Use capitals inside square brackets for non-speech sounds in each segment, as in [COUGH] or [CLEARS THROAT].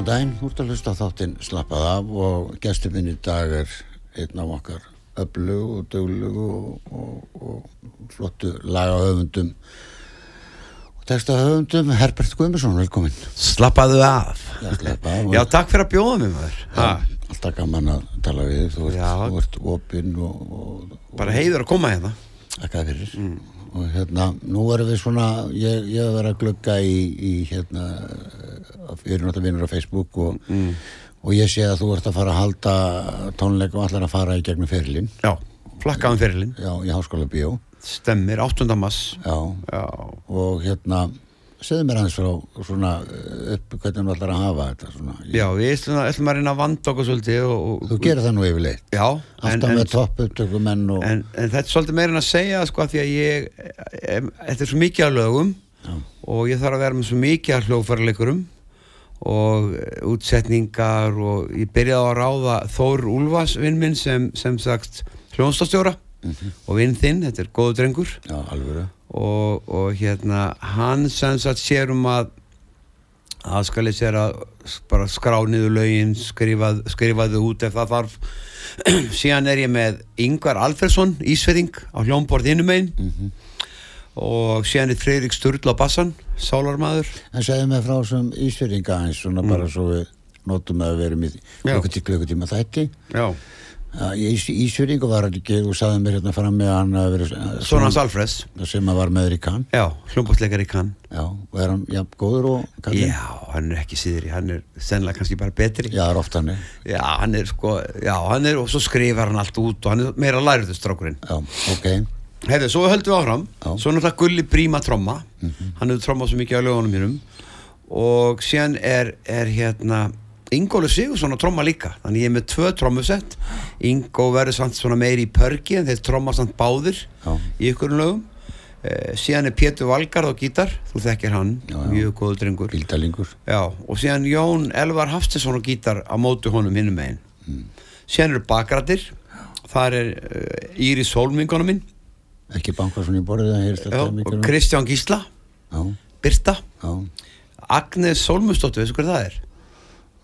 Góðan daginn, þú ert að hlusta þáttinn Slappað af og gestur minn í dag er einn af okkar öflug og dögleg og, og, og flottu lagahöfundum og textahöfundum. Herbert Guðmursson, velkomin Slappaðu af. Já, slappa af. Já, takk fyrir að bjóða mig maður. Ha, Alltaf gaman að tala við þú ert, Já. þú ert opinn og, og, Bara heiður að koma hérna. Þakka fyrir og hérna, nú erum við svona ég, ég hef verið að glugga í, í hérna við erum náttúrulega vinnur á Facebook og, og ég sé að þú ert að fara að halda tónleika og allar að fara í gegnum fyrirlin Já, flakkaðum fyrirlin já, í Háskóla Bíó. Stemmir, 8. mass já, Já, og hérna segðu mér aðeins frá svona uh, upp hvernig þú allar að hafa þetta svona. já við ætlum að, reyna að vanda okkur svolítið og, og, þú gerir það nú yfirleitt Já, alltaf með topp upptökumenn og en, en þetta er svolítið meira en að segja sko að því að ég Þetta er svo mikið af lögum Já. og ég þarf að vera með svo mikið af hljóðfæraleikurum og eh, útsetningar og ég byrjaði að ráða Þór Úlfas vinn minn sem, sem sagt hljónstastjóra og vinn þinn, þetta er góðu drengur já, alvöru og, og hérna hann sem sagt sér um að að skal ég sér að bara skrá niður lögin skrifað, skrifaðu út ef það þarf. [CLEARS THROAT] Síðan er ég með Yngvar Alfersson Ísverðing á hljómborð innum einn og síðan er Freyrik Sturla bassan sálarmaður. En segðu mig frá sem ísfyrringa eins svona bara svo við notum að í Já. klukkutíma klukkutíma þætti. Já, Já, Ís, Ísfyrringu var ekki. Þú sagði mér hérna fram með hann að vera svona hans Alfreds sem var með þér í kann já, hljómborðsleikari kann Já, og er hann jafn góður og kallinn? já, hann er ekki síðri, hann er sennilega kannski bara betri. Já, það er oft hann já, hann er sko, já, hann er og svo skrifar hann allt út og hann er meira læriður strákurinn. Já, ok. Herðu, svo höldum við áfram. Já. Svo náttúrulega Gulli Príma tromma. Hann hefur trommað svo mikið á lögunum mínum. Og síðan er, er hérna Ingólu Sigursson að tromma líka. Þannig ég er með tvö trommusett. Ingó verður samt svona meiri í pörgi En þeir tromma samt báðir Já. Í ykkur lögum. Eh, Síðan er Pétur Valgarð á gítar. Þú þekkir hann, Já, já. mjög góður drengur. Bíldalingur. Og síðan Jón Elvar Hafstinsson á gítar á móti honum hinnum megin. Mm. Síðan eru bakrættir Þar er uh, Íris Solmingona minn Ekki bankar svona í borðið og um. Kristján Gísla, Já, Birta. Já. Agnes Solmustóttir, veistu hver það er?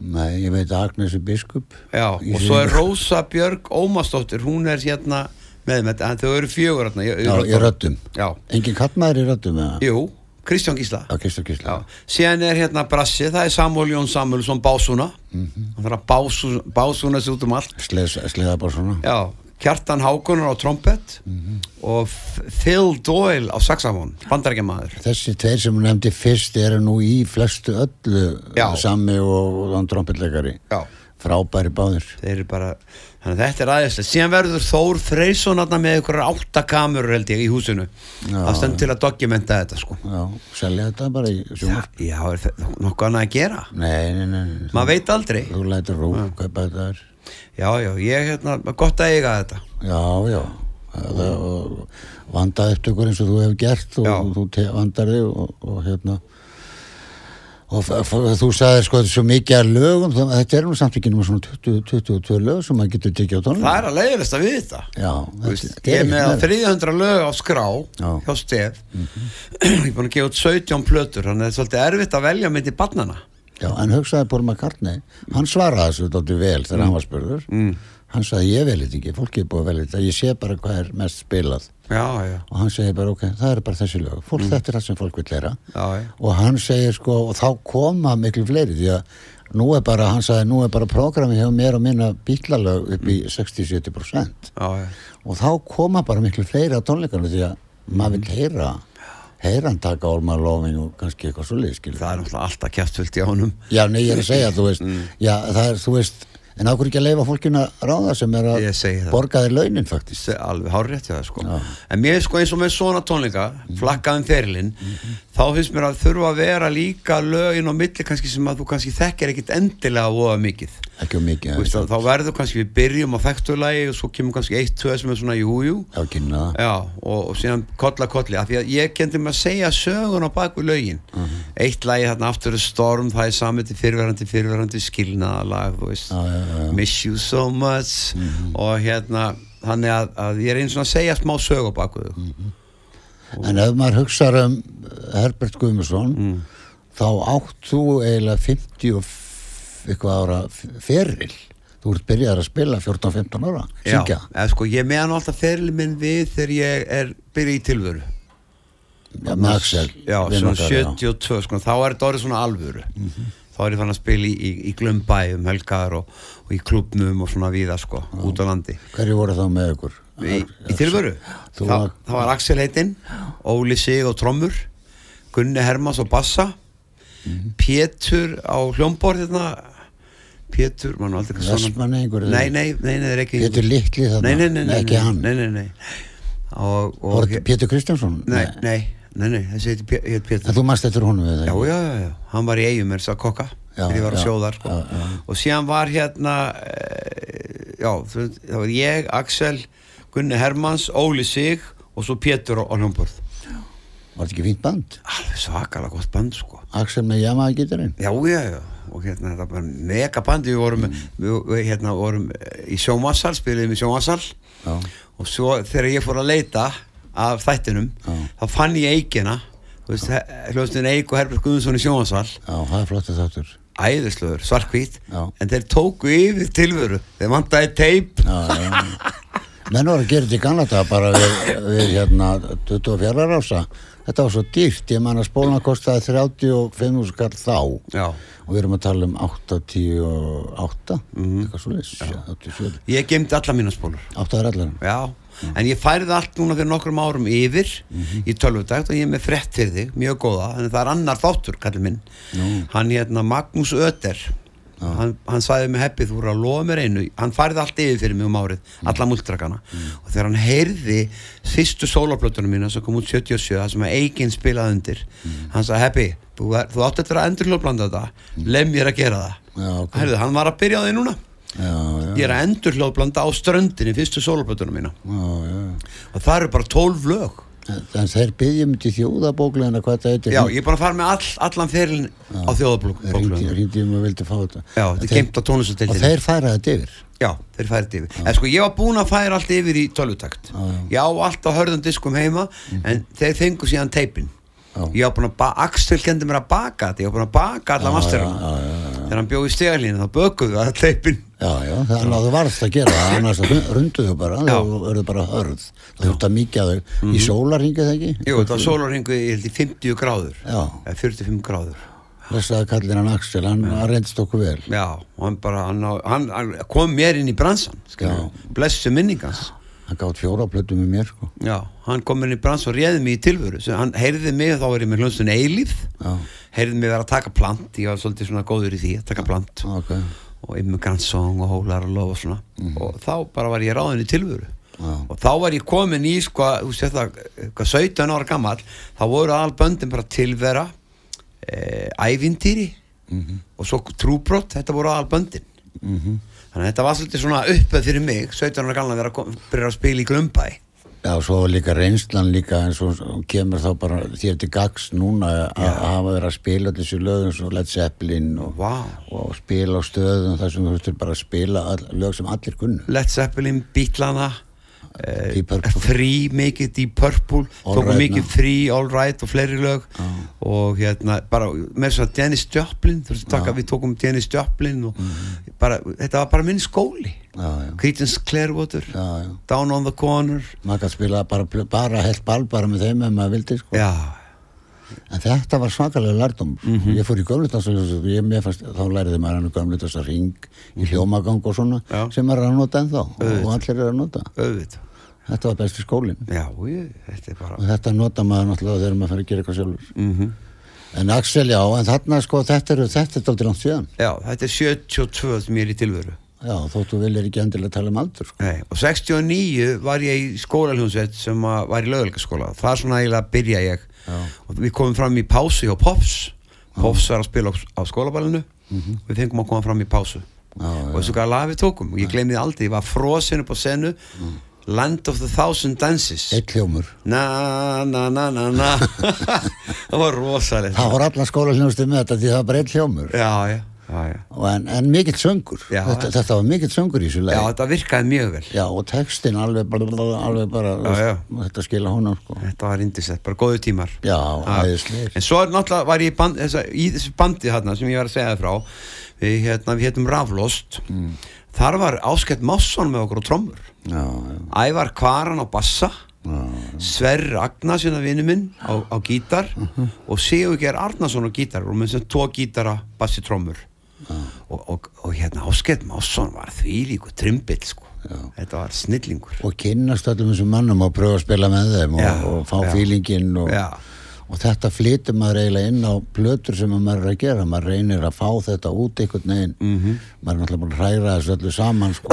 Nei, ég veit að Agnes er biskup. Já, og svo er. Rósa Björg Ómastóttir, hún er hérna með með þetta, þau eru fjögur hérna, Já, í Já, Engin kattmaður í eða? jú, Kristján Gísla. Já, Kristur Gísla. Já, síðan er hérna Brassi, það er Samuel Jón Samuelsson Básúna. Mhm. hann þarf að bású, básúna sér út um allt. Sleða svona Já, Kjartan Hákonar á trompet Mhm. og F- Phil Doyle á saxafón, bandarækjamaður Þessi tveir sem hún nefndi fyrst eru nú í flestu öllu Já. Sami og, og þann trompetleikari. Já, Frábæri eru bara þannig að þetta er aðeinslega, síðan verður Þór Freysson þarna með ykkur áttakamur held ég í húsinu, Já. það stend til að dokumenta þetta sko. Já, selja þetta bara í sjónvar Já, er þetta nokkuð annað að gera? Nei, nei, nei, nei. maður veit aldrei. Þú lætur rúf, kaupa þetta er Já, já, ég hérna, gott að eiga þetta. Já, já. Vanda upptökur eins og þú hefur gert og Já. þú vandar þig og, og hérna. Og þú sagðir sko þetta er svo mikið að lögum þetta er nú samt ekki náma svona 20, 22 lög sem maður getur tekið á tónlega Það er að leiðilegst að við þetta Já, þetta Ég er með meira. 300 lög á skrá Já. Hjá Stef. [CLEARS THROAT] Ég er búin að gefa út 17 plötur þannig að það er svolítið erfitt að velja með til barnana Já, en hugsaði Paul McCartney. Hann svaraði þessu dálítið vel þegar hann var spurður. Mm. hann sagði ég vel þetta ekki, fólki er búið að velja þetta ég sé bara hvað er mest spilað. Já, já, og hann segir bara ok, það er bara þessi lög. Fólk þetta er það sem fólk vil læra og hann segir sko, og þá koma miklu fleiri því að nú er bara, hann sagði nú er bara prógrami hjá mér og minna bílalög upp í 60-70% já, já. og þá koma bara miklu fleiri á tónleikarnu því að maður vil heyra heyra hann taka All My Loving og kannski eitthvað svo liðskil Það er náttúrulega alltaf kjæftfullt í honum. Já, nei, ég er að segja, þú veist. Mm. Já, það er, þú veist En ákveður ekki að leifa fólkinu að ráða sem er að Ég borga þér launin faktist alveg hárrétt hjá það sko. Já. En mér sko eins og með svona tónleika flakkaðum ferilinn þá finnst mér að þurfa að vera líka lögin og milli kannski sem að þú kannski þekkir ekkit endilega voða mikið Ekki um mikið að, þá verður kannski við byrjum á þekktulagi og svo kemur kannski eitt, tvö sem er svona jújú Já, og, og síðan kolla kolli. Af því að ég kendi mig að segja sögun á baku lögin. Mhm. eitt lagi þarna aftur er storm það er samið til fyrirverandi fyrirverandi skilnaðalag já. miss you so much. Og hérna þannig að, að ég er eins og að segja smá sög á baku þau. En ef maður hugsaður um Herbert Guðmusson Mm. þá átt þú eiginlega eitthvað ára feril. Þú ert byrjað að spila 14-15 ára syngja, eða sko ég meðan alltaf ferli minn við þegar ég er byrjað í tilvöru já, með Axel já, svona okkar, já. 72 sko, þá er þetta orðið svona alvöru. Þá er ég fann að spila í, í, í glömbæ um helgar og, og í klubnum og svona víða sko, út á landi. Hverju voru þá með ykkur? í, í tilvöru Þa, var- það var Axel heitinn Óli Sig og trommur Gunni Hermans og bassa Mhm. Pétur á hljómborð hérna Pétur, mann aldrei Vestmanni einhver nei, nei, nei, nei, það er ekki Pétur Litli þarna? Nei, nei, nei, ekki hann? nei, nei, nei. og, og Pétur Kristjánsson? Nei, nei, nei, nei, þessi heiti Pé- hét en Pétur þú mannst eftir honum við það já, já, já, já, hann var í eigum er það kokka þegar ég var að já, sjóðar sko. og síðan var hérna e, já, það var ég, Axel Gunni Hermans, Óli Sig og svo Pétur á hljómborð. Var þetta ekki fínt band? alveg svakalega gott band sko. Axel með Yamaha gítarinn? Já, já, já, og hérna þetta var mega bandi, við vorum, við, við hérna vorum í sjómassal, spiliðum í sjómassal já, og svo þegar ég fór að leita af þættinum, Já. þá fann ég eigina hljóðstin Eik og Herbert Guðmundsson í sjómassal já, það er flott þáttur. Æðislöður, svarkvít en þeir tóku yfir tilveru. Þeir vantaði teip. Menn var að gera þetta í Kanada bara við, við hérna 24 rása þetta var svo dýrt, ég man að spóluna kostaði 35 skall þá. Já, og við erum að tala um 88 eitthvað svo leys 87, ég gemdi alla mína spólur. 8 er allar já, en ég færði allt núna fyrir nokkrum árum yfir í tölvutækt og ég er með frett fyrir þig, mjög góða en það er annar þáttur, kallið minn. Hann hérna Magnús Öder hann, hann sagði mig heppið þú voru að lofa mér einu. Hann færði allt yfir fyrir mig um árið alla múltrakana. Og þegar hann heyrði fyrstu sólarplötunum mína sem kom út 77 það sem að Eikin spilaði undir hann sagði heppi, þú, þú átti eftir að endur hljóðblanda þetta leið mér að gera það. Já, ok. Heyrðu, hann var að byrja á því núna. Já, já, ég er að endur hljóðblanda á ströndinni fyrstu sólarplötunum mína. Já, og það eru bara 12 lög en þeir byggjum til þjóðabóklegina hvað þetta heitir. Já, ég er bara að fara með all, allan ferilin á þjóðabóklunum hringdi um að vildi fá þetta. Já, þetta er geimt á og tónlistadeildinni þeir færa þetta yfir. Já, þeir færið þetta yfir. En sko, ég var búinn að færa allt yfir í tölvutakt. Já, já. ég á allt á hörðum diskum heima en þeir fengu síðan teipin. Já. ég var búinn að, Axel kendi mér að baka þetta. Ég var búinn að baka alla Já, já, já, já, þegar hann bjóði stegalínu þá bökuðu að teipin já, já, þannig að þú varst að gera. Það [LAUGHS] annars runduðu bara Já. þú verður bara hörð. Það þurft að mikið að þau. Í sólarhingi það ekki? Jú, þetta var sólarhingu í 50 gráður. Já. eða 45 gráður. Þessaði kallir hann Axel, hann reyndist okkur vel. Já, hann bara, hann, hann, kom mér inn í bransan, blessu minningans. Hann gátt fjóra plötu með mér sko. Já, hann kom inn í bransan og réði mig í tilvöru. Sem hann heyrði mig, þá var ég með hljónstun eilíf, Já. heyrði mig vera að taka plant, ég var svolítið svona góður í því að taka plant ok, og Immigrant Song og Hólar og Lof og svona og þá bara var ég ráðin í tilvöru. Já. Og þá var ég komin í, sko, þú sé það, hvað 17 ára gammal, þá voru all böndin bara tilvera, eh, ævintýri og svo trúbrott, þetta voru all böndin. mhm Þannig að þetta var svolítið svona uppöð fyrir mig 17 ára gamla að vera að byrja að spila í Glumbæ Já, svo líka reynslan líka en svo kemur þá bara þér til gags núna að hafa verið að spila þessu lögum svo Led Zeppelin og, Vá. og spila á stöðum þar sem þú þurftir bara að spila all, lög sem allir kunnu. Led Zeppelin, Beatlana eh, Purple. Free, mikið Deep Purple tókum Right mikið. Free, All Right og fleiri lög. Og hérna bara með svona Dennis Joplin taka, við tókum Dennis Joplin og bara, þetta var bara minn skóli. Já, Creedence Clearwater Down on the Corner. Maður gæti spila bara, bara helt ball bara með þeim ef maður vildi sko. já, en þetta var svakalega lærdom Mhm. ég fór í mér fannst, þá læriði maður hann gömlutansar ring í hljómagang og svona Mhm. Já. sem maður er að nota ennþá og, Auðvitað. og allir er að nota auðvitað þetta var besti skólinn já, ég, þetta bara og þetta nota maður náttúrulega þegar maður fer að gera eitthvað sjálfur mm en Axel já, en þarna sko þetta er, þetta er dálítið langt síðan já, þetta er 72 sem ég er í tilveru já, þóttu viljir ekki endilega tala um aldur sko. Nei, og 69 var ég í skólaljónsveit sem að var í lögulgaskóla það er svona eiginlega að byrja ég. Já. og við komum fram í pásu hjá Pops. Pops var að spila á, skólaballinu. Við fengum að koma fram í pásu. Já, og þessu hvað lag við tókum? Og ég glemði aldrei, ég var frosin upp á senu. Land of the Thousand Dances. Eitt hljómur. Na na na na na. [LAUGHS] Það var rosalegt. Það voru allar skóla með þetta því það var bara eitt hljómur. Já, já. Og en, en mikill söngur. Já. þetta, þetta var mikill söngur í þessu já, leið þetta virkaði mjög vel. Já, og textin alveg bara, alveg bara Já, já. þetta skila honum sko. þetta var indislegt, bara góðu tímar. Já, Já. æðisleir En svo er náttúrulega var ég band, þessa, í þessu bandi þarna sem ég var að segja þér frá. Við, hérna, við hétum Raflost. Þar var Áskett Másson með okkur á trommur. Já, já, Ævar Kvaran á bassa. Já, Sverri Agnarsson að vinnu minn á, á gítar. Og Sigurger Arnason á gítar og með sem tvo gítara bassi trommur og, og, og hérna Áskett Másson var því líku trimbill sko þetta var snillingur og kynnast öllum þessum mannum og pröfa að spila með þeim og, Já, og fá já. fílingin og, Já. Og þetta flytur maður eiginlega inn á plötur sem maður er að gera. Maður reynir að fá þetta út einhvern veginn. Mhm. maður er náttúrulega búin að hræra þessu öllu saman sko.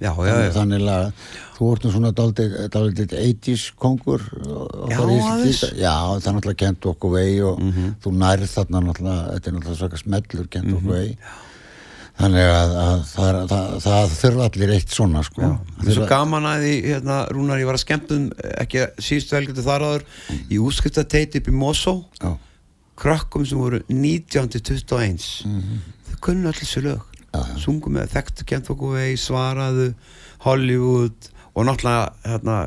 já, já, já. þannig að þú ert svona dálítið 80s kongur. Já, það er náttúrulega kent okkur vei og þú nærð þarna náttúrulega þetta er náttúrulega svaka smellur kent Mhm. okkur vei þannig að, að það, það, það þurfa allir eitt svona sko. Það er svo gaman að því, hérna, Rúnar, ég var að skemmtum ekki síðustu helgjöldu þar áður í útskriftateiti upp í Mosó já, krökkum sem voru 1921 þau kunnu allir sér lög. Já, já. sungu með þekktu kent okkur vegi svaraðu Hollywood og náttúrulega hérna,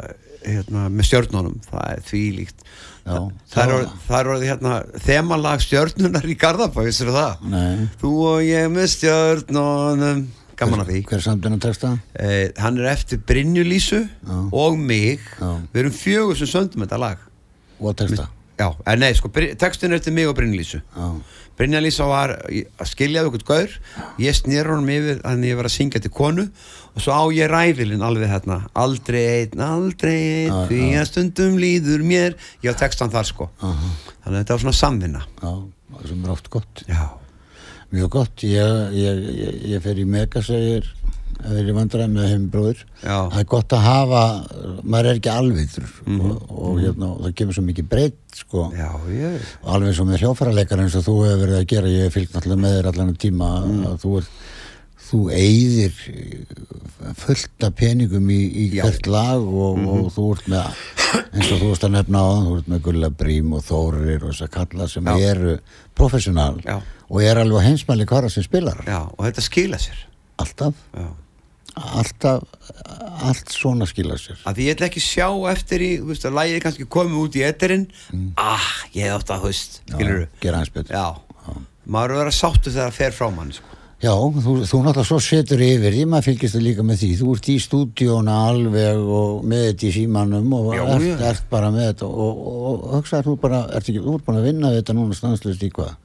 hérna, með stjörnunum. Það er því líkt Já, það, er orðið- hérna, þemalag stjörnunar í Garðabæ, vissir það? Nei. Þú og ég með stjörnunum. Gaman að því. Hver samtinn að texta eh, hann er eftir Brynju Lísu Já. og mig. Já. við erum fjögur sem söndum þetta lag. Og texta já, en nei, sko, textin er eftir mig og Brynju Lísu. Já, Brynja Lísa var að skilja við okkur gaur. Ég snýr honum yfir að ég var að syngja til konu og svo á ég ræfilinn alveg hérna. Aldrei einn, aldrei einn Já, því að stundum líður mér. Ég á textan þar sko. Aha, þannig að þetta var svona samvinna. Já, sem er oft gott. Já, mjög gott, ég, ég, ég, ég fer í megasegir ég er vandræð með heimbróður Já. það er gott að hafa maður er ekki alvitur Mhm. og, og hérna, það kemur svo mikið breytt sko, ég og alveg og með hljófaraleikar eins og þú hefur verið að gera, ég hef fylgt náttúrulega með þér allan tíma Mm. að þú er þú eyðir fullt af peningum í, í. Mhm. hvert lag og, og þú ert með eins og þú ert að nefna á þú ert með Gulla Brím og Þórir og þess að kalla sem Já. eru professional Já. og er alveg heimsmæli hvara sem spilar já, og þetta skila sér alltaf, já alltaf allt svona skila sér að því ég ætla ekki sjá eftir í þú veist að lægið kannski komið út í etterinn ah, ég átt að, Mm. Já, gera hans betur maður er að sáttu þegar það fer frá mann sko. Já, þú, þú náttúrulega svo setur yfir því, maður fylgist það líka með því, þú ert í stúdíóna alveg og með þetta í símanum og Já, ert, já. ert bara með þetta og, og, og hugsaður þú bara, ert ekki, þú ert búin að vinna við þetta núna stanslust í hvað?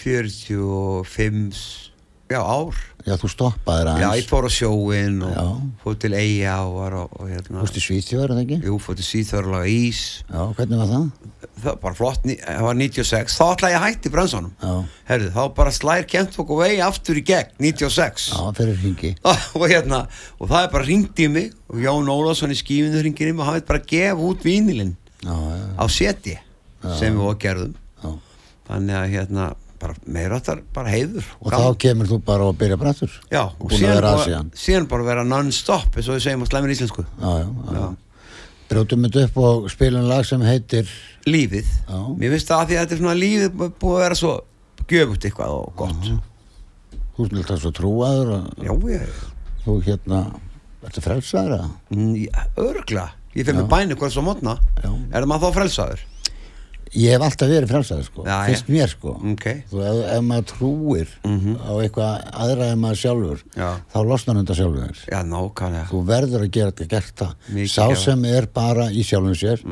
45 já, ár. Já, þú stoppaðir já, ég fór á sjóin og Já. fór til Eyja og var á, og hérna í Svíþjóður, er það ekki? jú, fór til Svíþörlaga Ís. Já, hvernig var það? það var flott, það var 96 þá ætlaði ég að hætti brönsunum Já, herðu, þá bara slær kent fólk og vegi aftur í gegn 96 já, fyrir hringi. [LAUGHS] og hérna, og það er bara ringt í mig og Jón Ólafsson í skífinu ringir í mig og hann veit bara gefa út vínilinn á seti sem við og gerðum. Þannig að hérna, bara meira áttar bara heiður Og þá kemur þú bara og byrja brattur? já, og og síðan bara, síðan. bara vera non-stop eins og við segjum á slæmur íslensku. Já, já, já. Brjótum þetta upp og spilum lag sem heitir, lífið, Já. mér finnst það að því að þetta er svona lífið bú- búið að vera svo gjöfugt eitthvað og gott. Þú ert alltaf svo trúaður og já, ég, þú hérna, ertu frelsaður eða? örgla ég fyrir með bæni hvers á mótna er það maður þá frelsaður Ég hef alltaf verið frelsaður sko, Já, fyrst já. mér sko. Ok, Þú, ef, ef maður trúir á eitthvað aðra en maður sjálfur Já. þá losnar undan sjálfur þér. Já, nákvæmlega. Þú verður að gera þetta gert það. Mikið sá gera. sem er bara í sjálfum sér.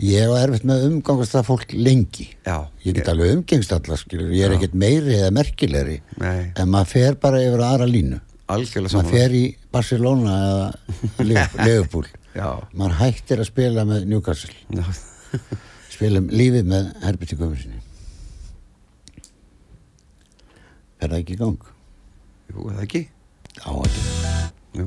Ég hef erfitt með umgangast það fólk lengi. Já, ég get alveg umgengst alla skilur ég er ekkert meiri eða merkilegri nei, en maður fer bara yfir aðra línu. Algjörlega maður saman fer í Barcelona eða [LAUGHS] Leopold já, maður hættir að spila með Newcastle [LAUGHS] spila lífið með Herbert í Guðmundssoni fer það ekki í gang? jú, er það ekki? Já, ekki jú,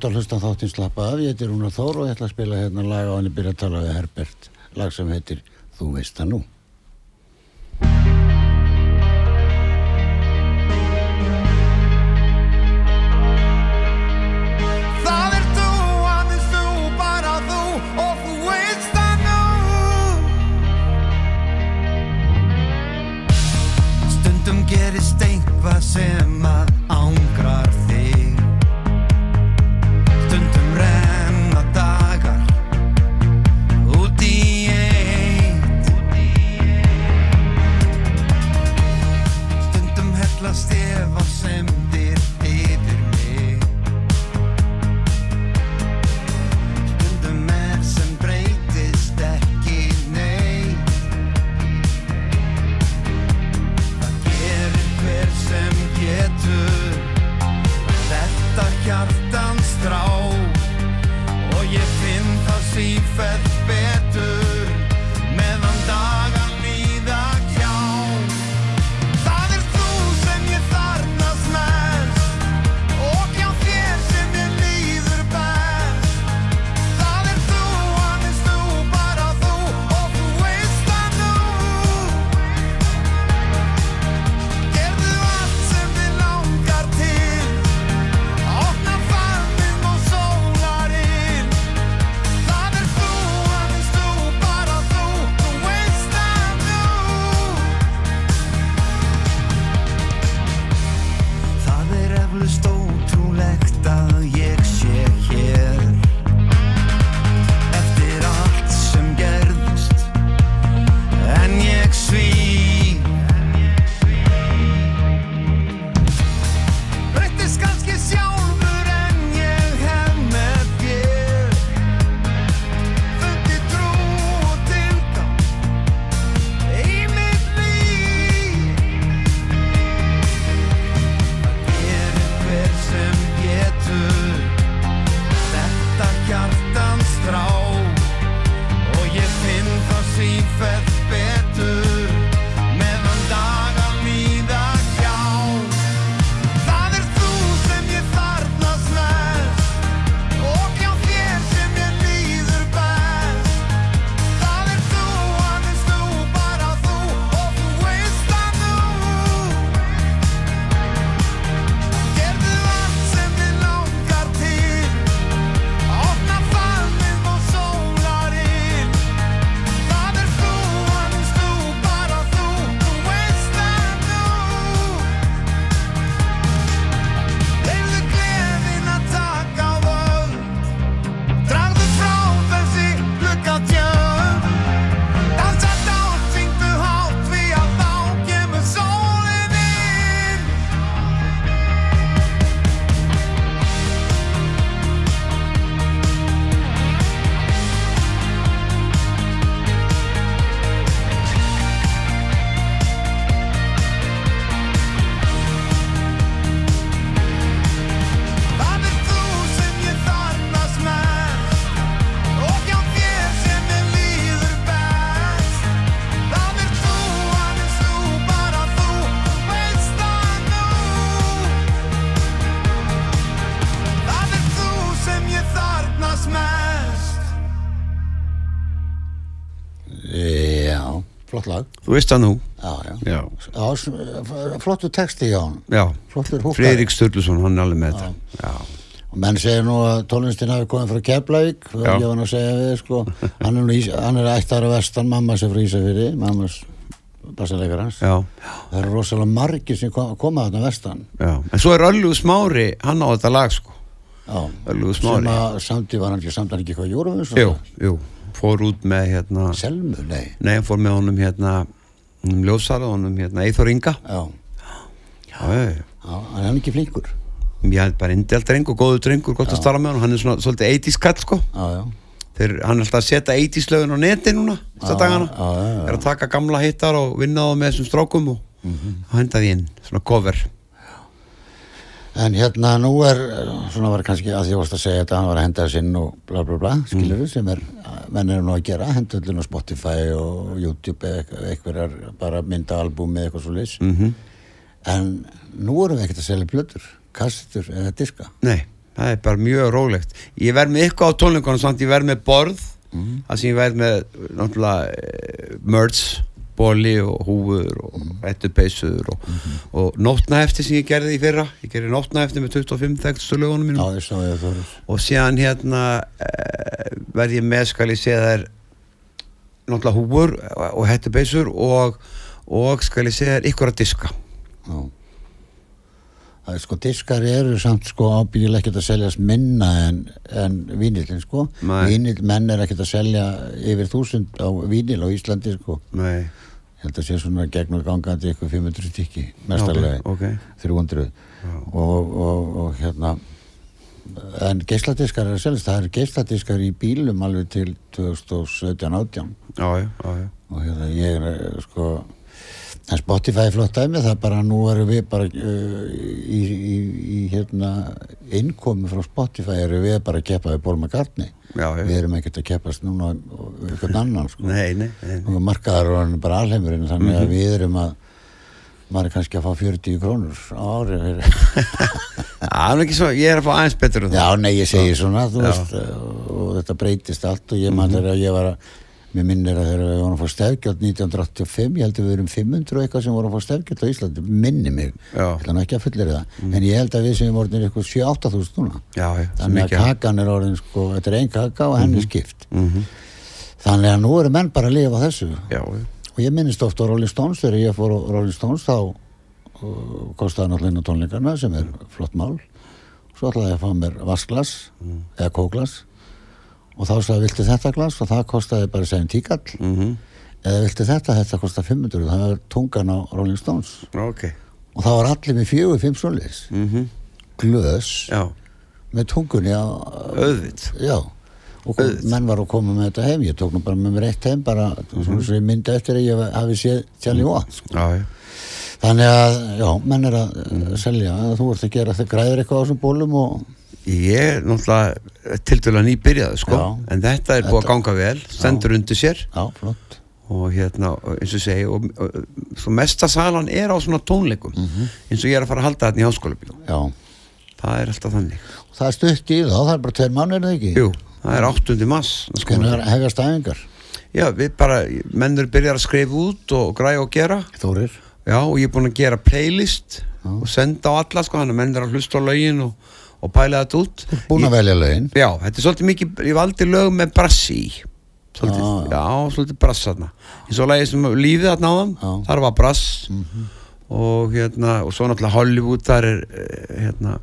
Ertu að hlusta þáttinn slappa af, ég heiti Rúnar Þór og ég ætla að spila hérna lag á henni byrja að tala við Herbert, lag sem heitir Þú veist það nú. Þú veist það nú Já, já. Já, Já, s- flottu texti hjá hann. Flottur. Freirik Sturluson, hann er alveg með þetta Og menn segir nú að tónlistin hafi komið frá Keflavík, ég var nú að segja við, sko. [LAUGHS] Hann er, ís, hann er ættar að vestan, mamma sem frá Ísafyrði, mammas bassalegar hans. Það eru rosalega margir sem kom, koma þarna vestan. já En svo er Öllu Smári, hann á þetta lag sko. Öllu Sem Smári að samtíð var hann ekki, samt hann ekki eitthvað júrum, Jú, jú, fór út með hérna Selmu, nei Nei, fór með honum hérna um ljósara, honum hérna Eithor Inga. Já, Já, já, hann er ekki flinkur. Ég held bara indelt drengur, góður drengur, gott að starfa með hann Hann er svona svolítið 80s kall, sko. Þeir, Hann er alltaf að setja 80s lögun á neti núna Þetta dagana. Er að taka gamla hittar og vinna á með þessum strákum og, Mhm. og henda því inn, svona cover En hérna nú er, svona var kannski að því að varst að segja þetta, hann var að henda þess inn og bla bla bla, skilur sem er, menn eru nú að gera, henda öllin á Spotify og YouTube eða eitthvað bara mynda albúmi eitthvað svo leys. mm En nú erum við ekkert að selja plötur, kassetur eða diska. Nei, það er bara mjög rólegt Ég verð með eitthvað á tónleikunum samt Ég verð með borð Mhm. Það sem ég verð með náttúrulega eh, merch bóli og húfur og Mhm. ettupeysur og, og nótnahefti sem ég gerði í fyrra ég gerði nótnahefti með 25 þekkstu lögunum Já, mínum ég sá ég og síðan hérna e, verð ég með skal ég segja þær náttúrulega húfur og ettupeysur og, og skal ég segja þær ykkur að diska Já. Það er sko, diskar eru samt sko ábyggilega ekkert að seljast minna en, en vínilin sko. Vínil, menn er ekkert að selja yfir þúsund á vínil á Íslandi sko. Nei, Ég held að sé svona gegn og gangandi ykkur 500 stykki, mestarlega, ok, ok. 300 og, og, og hérna en geisladiskar er að seljast, það eru geisladiskar í bílum alveg til 2017-18 Já, já, já, já. og hérna ég er eh, sko en Spotify er flott dæmi það er bara nú erum við bara uh, í, í, í hérna innkomi frá Spotify erum við bara að keppa við Paul McCartney Já, já. við erum ekkert að keppast núna við eitthvað annan sko Nei, nei, nei, og markaðar og er bara alheimurinn þannig að við erum að maður er kannski að fá 40 krónur á ári [LAUGHS] fyrir Það er ekki svo, ég er að fá aðeins betur en Já, það. nei, ég segi svona, þú Já. veist, og þetta breytist allt og ég man þegar að ég var að, mér minnir að þegar við vorum að fá stefgjöld 1985, ég held að við erum 500 og eitthvað sem vorum að fá stefgjöld á Íslandi, minni mig, ætla nú ekki að fullir það, en ég held að við sem vorum eitthvað 7-8 þúsund núna, Já, þannig að kakan er orðin, sko, þetta er ein kaka og henni skipt, Mhm. þannig að nú eru menn bara að lifa þessu. Já, og ég minnist ofta Rolling Stones. Þegar ég fór Rolling Stones þá uh, kostaði náttúrulega tónleikarna sem er flott mál. Svo ætlaði ég að fá mér vaskglas eða kóglas og þá sagði viltu þetta glas og það kostaði bara segjum tíkall Mhm. eða viltu þetta, þetta kostaði 500 það var tungan á Rolling Stones Ok. og það var allir með fjögur, fimm svoleiðis Mhm. glöðs Já, með tungunni á auðvitt. já og kom, menn var að koma með þetta heim ég tók nú bara með mér eitt heim bara svona svo ég myndi eftir að ég hafi séð Charlie Watt sko. Já, já. Þannig að, já, menn er að mm. selja, að þú ert að gera þau græðir eitthvað á þessum bólum og Ég er náttúrulega til dæla nýbyrjaði, sko. Já. En þetta er búið að ganga vel, stendur undir sér já, flott. og hérna, og eins og segi, og, og, svo mesta salan er á svona tónleikum, eins og ég er að fara að halda þetta í háskóla. Já, Það er alltaf þannig. og það er stutt í þá, það er bara tveir mánuðir eða ekki? Jú, það er 8. mass. Hvernig hefjast æfingar? Já, við bara, mennur byrjar að skrifa út og græja og gera. Þórir? Já, og ég er búinn að gera playlist og senda á alla, sko, þannig að menn er að hlusta á lögin og, og pæla þetta út. Búin að velja lögin? Já, þetta er svolítið mikið, ég valdi lög með brassi í. Svolítið, Já. já, svolítið brass þarna. Eins og lagið sem lífið þarna á þann, þar var brass og hérna, og svo náttúrulega Hollywood, þar er eh, hérna,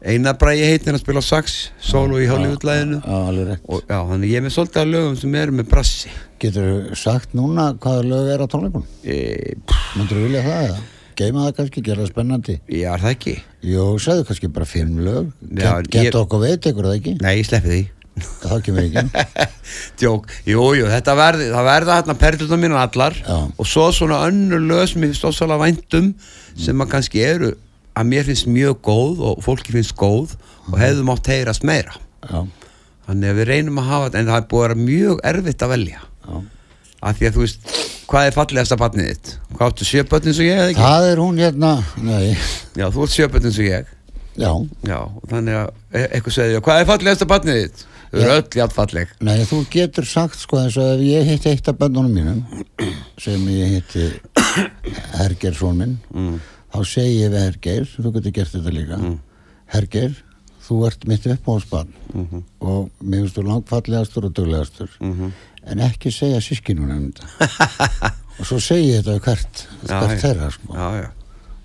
eina bræði heitin að spila sax, solo í Hollywood-læginu. Já, alveg rétt. Og já, þannig ég er með svolítið af lögum sem eru með brassi. Getur þú sagt núna hvaða lög er á tónleikunum? E, Myndur þú vilja það eða? Geima það kannski, gera það spennandi? já, er það ekki? Jú, segðu kannski bara fimm lög. Já, Get, ég- okkur veit ykkur það ekki? Nei, ég sleppi því. Það kemur ekki. [LAUGHS] Djók, jú, jú, þetta verði, það verða hérna perluna mínu allar Já. og svo svona önnur lög sem ég finnst ósala væntum sem að kannski eru að mér finnst mjög góð og fólki finnst góð og hefðum átt heyrast meira Já, þannig að við reynum að hafa þetta en það er búið að vera mjög erfitt að velja já. Af því að þú veist, hvað er fallegasta barnið þitt? Hvað áttu sjöbötn eins og ég eða ekki? Það er hún hérna, nei, Já, þú ert sjöbötn eins og ég já, Já, og þannig að e eitthvað segði, hvað er fallegasta barnið þitt? Þau eru öll jafn falleg Nei, þú getur sagt sko eins og ef ég hitti eitt af bönnunum mínum [CLEARS THROAT] sem ég hitti Herger són minn mm. þá segi ég við Herger, þú getur gert þetta líka Herger, þú ert mitt uppáhaldsbarn Mhm. og mér finnst þú langfallegastur og duglegastur Mhm. En ekki segja sískinunum um þetta [LAUGHS] og svo segi ég þetta við hvert, Já, hvert þeirra sko. Já, já,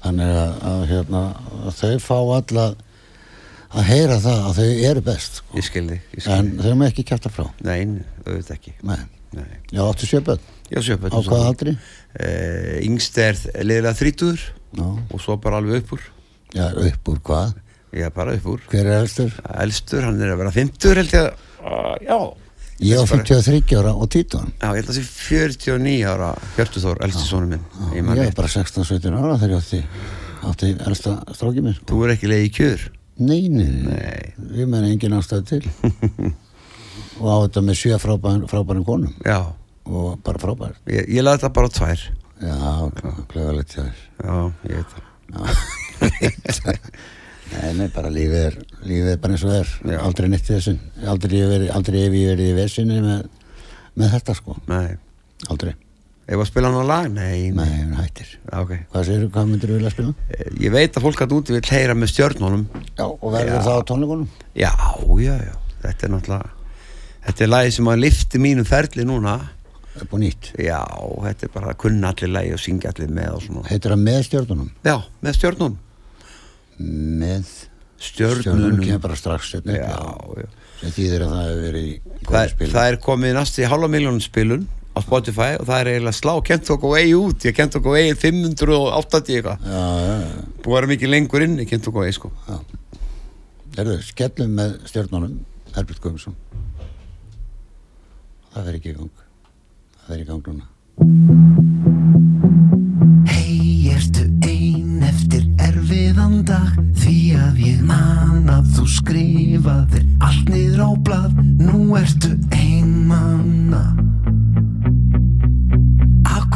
þannig að, að, hérna, að þau fá alla að heyra það að þau eru best sko. Ég skildi, ég en skildi. þau maður ekki kæfta frá Nei, auðvitað ekki. Nei. Nei. Já, áttu sjöpöld Já, sjöpöld. Á hvaða aldri? Uh, yngst er liðlega þrítuður Já, og svo bara alveg upp úr. já upp úr hvað? Já, bara upp úr. Hver er elstur? Elstur, hann er að vera 50 held ég að, uh, já. Ég bara- 53 ára og títan Já, ég held að það sé 49 ára Hjörtuþór, elsti sónu minn. Ég Ég rétt. bara 16-17 ára þegar ég átti, átti elsta strákið minn. Þú er ekki leið í kjör. Nei, nei, ég menn engin ástæð til [LAUGHS] og á þetta með sjö frábærin konum Já, og bara frábær ég, ég laði þetta bara á tvær. Já, klöðalegt hjá þér Já, ég veit það. [LAUGHS] Nei, nei, bara lífið er lífið er bara eins og það er, aldrei neitt í þessin aldrei hef ég verið, í vesinni með, með þetta sko, Nei. aldrei Ef að spila hann á lag? Nei, Nei, hún hættir Já, ok. Hvað segir hvað myndir þú vilja spila? Eh, Ég veit að fólk að úti vil heyra með stjörnunum. Já, og verður það á tónleikunum? Já, já, já. Þetta er náttúrulega, þetta er lagi sem að lifti mínum ferli núna. Upp og nýtt Já, þetta er bara að kunna allir lagi og syngja allir með og svona. Heitir það með stjörnunum? Já, með stjörnunum. Með Stjörnunum. kemur bara strax sem þýðir að það hefur verið Það, það er komið næst í halva miljónum spilun á Spotify og það er eiginlega slá Kentucky Way út, ég Kentucky Way 580 eitthvað, búið að vera mikið lengur inn í Kentucky Way sko. Já. Erðu, skellum með stjörnunum Herbert Guðmundsson. Það verður ekki í gang. Það verður í gang núna erfiðan dag Því að ég man að þú skrifaðir allt niður á blað. Nú ertu ein manna. Af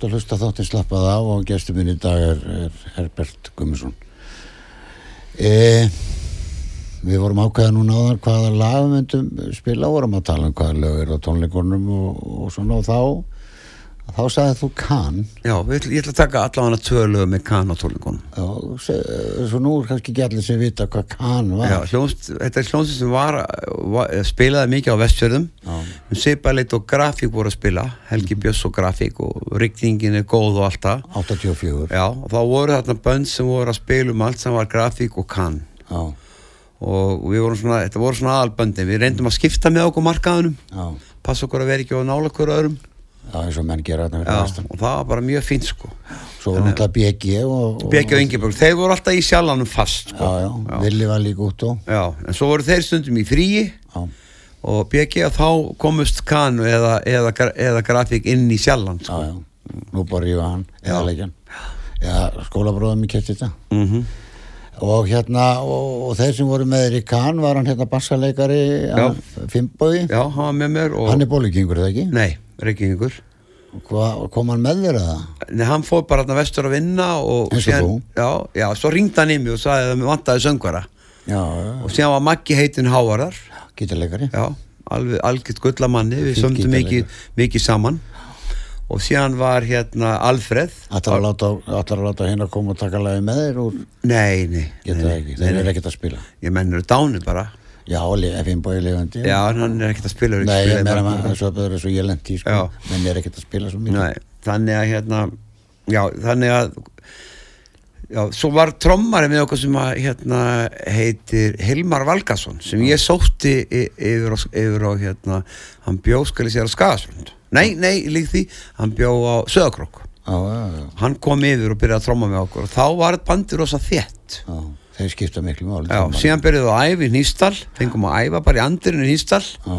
ert að hlusta þáttinn slappað á og gestur minn í dag er, er Herbert Gummarsson. E, við vorum ákveða núna á þar hvaða lagumöndum spila, vorum að tala um hvaða lög er á tónleikunum og, og svona og þá, þá sagði þú kann. Já, ég ætla að taka allavega tvö lög með kann á tónleikunum. Já, svo nú er kannski ekki allir sem vita hvað kann var. Já, hljónst, þetta er hljónst sem var, var, spilaði mikið á vestfjörðum. Já. Sipaleit og grafík voru að spila, Helgi Björns og grafík og rigningin er góð og allt það. 84. Já, og þá voru þarna bönd sem voru að spila um allt sem var grafík og kann. Já, Og við vorum svona, þetta voru svona aðalböndin, við reyndum að skipta með okkur markaðunum, já, passa okkur að vera ekki á nála okkur öðrum. Já, eins og menn gera Já, vestan. og það var bara mjög fínt sko. Svo var náttúrulega BG og... og Björki og Ingeborg, þeir voru alltaf í sjallanum fast sko. Já, já, Villi var líka út og... Já, en svo voru þeir stundum í fríi Já, og Björki að þá komust kanu eða, eða, eða grafík inn í sjallan já, sko. já, nú bara rífa hann, eða Já. leikjan. Já, skólabróðum í kætti þetta. Mm Og hérna, og, og þeir sem voru með í kann, var hann hérna með mér og Hann er bólikingur, eða ekki? Nei, Reykjavíkur Hva, kom hann með þér eða? Nei, hann fór bara hann vestur að vinna og Eins og þú? Já, já, svo ringdi hann í mig og sagði að mér vantaði söngvara Já, já, og síðan var Maggi heitin Hávarðar gítarleikari. Já, alveg algjört gullamanni við sömdum mikið, mikið saman og síðan var hérna Alfreð. Ætlar að láta, að láta hérna koma og taka lagi með þér úr, Nei, nei, geta það ekki, þeir eru ekkert að spila. Ég mennur dánu bara. Já, Fimbói lifandi. Já, hann er ekkert að spila Nei, ég meina meira maður, svo er svo ég lendi, sko, menn er ekkert að spila svo mikið. Nei, þannig að hérna Já, þannig að Já, svo var trommari með okkur sem að hérna heitir Hilmar Valgason sem ég sótti yfir á, yfir á hérna, hann bjó skali sér á Skagasund Nei, nei, lík því, hann bjó á Söðakrók Já, já, já, hann kom yfir og byrjaði að tromma með okkur. Og þá var bandir rosa þétt. Já, þeir skipta miklu máli. Já, síðan byrjuðum við að æfa í Nýstal fengum að æfa bara í andirinu í Nýstal Já,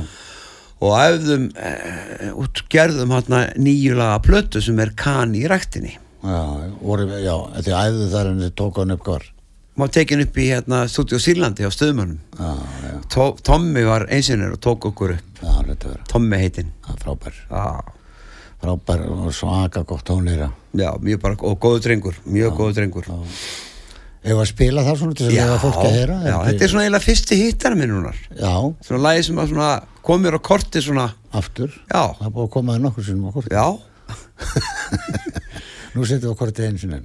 og æfðum e, út gerðum hérna nýjulaga plötu sem er kan í ræktinni. Já, voru, já, þið æfðu þar en þið tók hann upp hvar. Maður tekin upp í hérna stúdíu Sýrlandi á stöðumönnum Já, já, Tó, Tommi var einsinnir og tók okkur upp. Já, Tommi heitinn. Frábær, Já, frábær og svaka gott tónleira. já mjög bara, og góðu drengur mjög góðu drengur. Ef að spila það svona til þess Já, að fólk að heyra? já, þetta er svona eiginlega fyrsti hittar minnunar Já, svona lagi sem að svona komir á korti svona, aftur. já, Það búið að koma það nokkur sinnum á kortið. já. [LAUGHS] Nú setjum við á kortið einu sinni.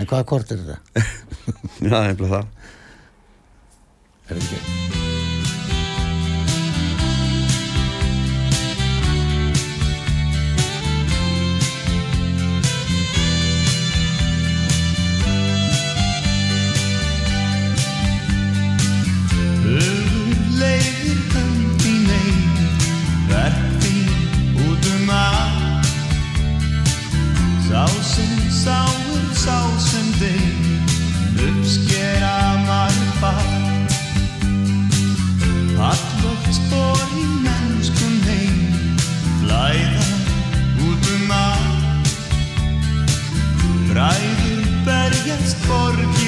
En hvaða kort er þetta? [LAUGHS] já, nefnilega það Er þetta ekki? Allt spór í mennskum heim. Blæða út um að Ræður berjast borgir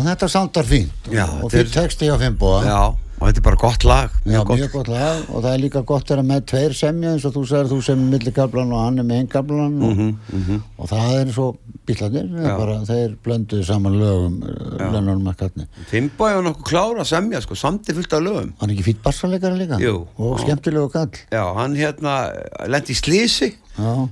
þetta soundar fínt. Já, og er- fyrir texti á Fimboa Já, og þetta er bara gott lag Já, mjög gott. mjög gott lag og það er líka gott að vera með tveir semja eins og þú sagðir þú semja millikablan og hann er með eingablan og, Mhm, og það er svo bílarnir, Já. þeir blönduðu saman lögum Lennon McCartney Finnbói var nokkuð klára að semja sko, samti fullt af lögum. Hann er ekki fýtt bassalegara líka? Jú. og Já. skemmtilegu kall Já, hann hérna lendi í slísi Já,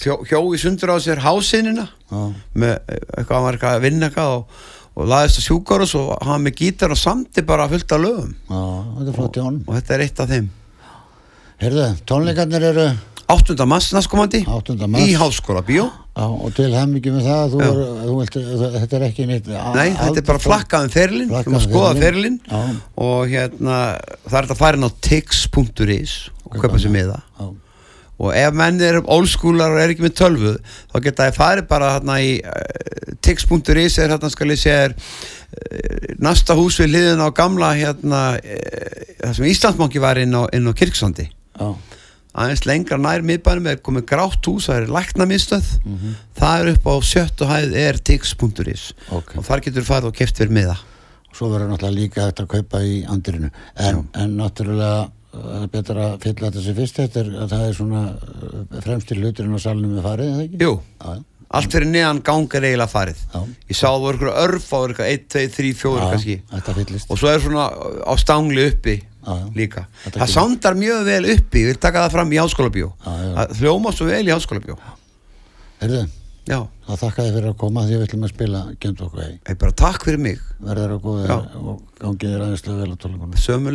hjó, hjó í sundur á sér hásinina já, með eitthvað, hann var eitthvað að vinna eitthvað og, og laðist að sjúkárus og hann með gítar og samti bara fullt af lögum. Já, þetta er flott í honum. Og þetta er eitt af þeim. Heyrðu, tónleikarnir eru 8. mass næstkomandi 8. mars. í háskóla bíó. Já, og til hemmingi með það, þú er, þú vilt, þetta er ekki neitt Nei, þetta er bara flakkað um ferilinn. Þú Flakkað maður um skoða ferilinn. Já. og hérna það er þetta að fara inn á tix.is og kaupa sér miða. Já, og ef menn eru ólskúlar og er ekki með tölvu þá geta það farið bara hérna í uh, tix.is er hérna skal ég segja er uh, næsta hús við liðin á gamla hérna uh, það sem Íslandsbanki var inn á, inn á Kirksandi já, aðeins lengra nær miðbænum er komið grátt hús það er læknamiðstöð. Það er upp á sjöttu hæð er tix.is ok. Og þar getur farið og keft fyrir miða. Svo verður náttúrulega líka þetta að kaupa í andirinu en, en náttúrulega það er betra að fylla þetta sem fyrst. Þetta er að það er svona uh, fremstir hluturinn á salnum við farið, er það ekki? Jú, Já, allt fyrir neðan gang er eiginlega farið. Já. ég sá það voru ykkur örf á eitthvað 1, 2, 3, 4 já, kannski. og svo er svona á stangli uppi Já, líka. Það kemur. sándar mjög vel uppi, ég vil taka það fram í já. það hljóma svo vel í háskólabjó Heyrðu, já, það þakka þið fyrir að koma því við ætlum að spila Gent okkur hei bara takk fyrir mig. Verður að góða og gangið þér aðeinslega vel á tónleikunum sömu